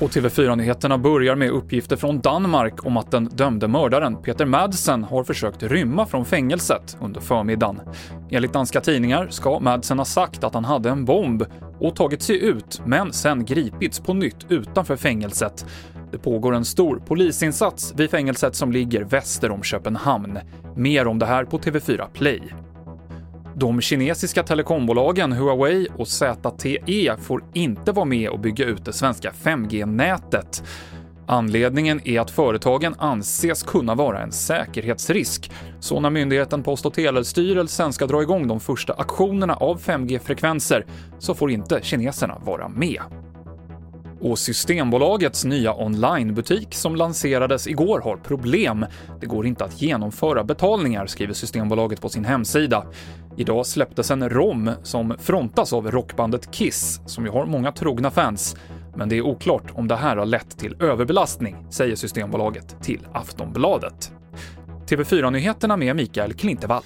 Och TV4-nyheterna börjar med uppgifter från Danmark om att den dömde mördaren Peter Madsen har försökt rymma från fängelset under förmiddagen. Enligt danska tidningar ska Madsen ha sagt att han hade en bomb och tagit sig ut, men sen gripits på nytt utanför fängelset. Det pågår en stor polisinsats vid fängelset som ligger väster om Köpenhamn. Mer om det här på TV4 Play. De kinesiska telekombolagen Huawei och ZTE får inte vara med och bygga ut det svenska 5G-nätet. Anledningen är att företagen anses kunna vara en säkerhetsrisk. Så när myndigheten Post och telestyrelsen ska dra igång de första aktionerna av 5G-frekvenser så får inte kineserna vara med. Och Systembolagets nya onlinebutik som lanserades igår har problem. Det går inte att genomföra betalningar, skriver Systembolaget på sin hemsida. Idag släpptes en ROM som frontas av rockbandet Kiss, som ju har många trogna fans. Men det är oklart om det här har lett till överbelastning, säger Systembolaget till Aftonbladet. TV4-nyheterna med Mikael Klintevall.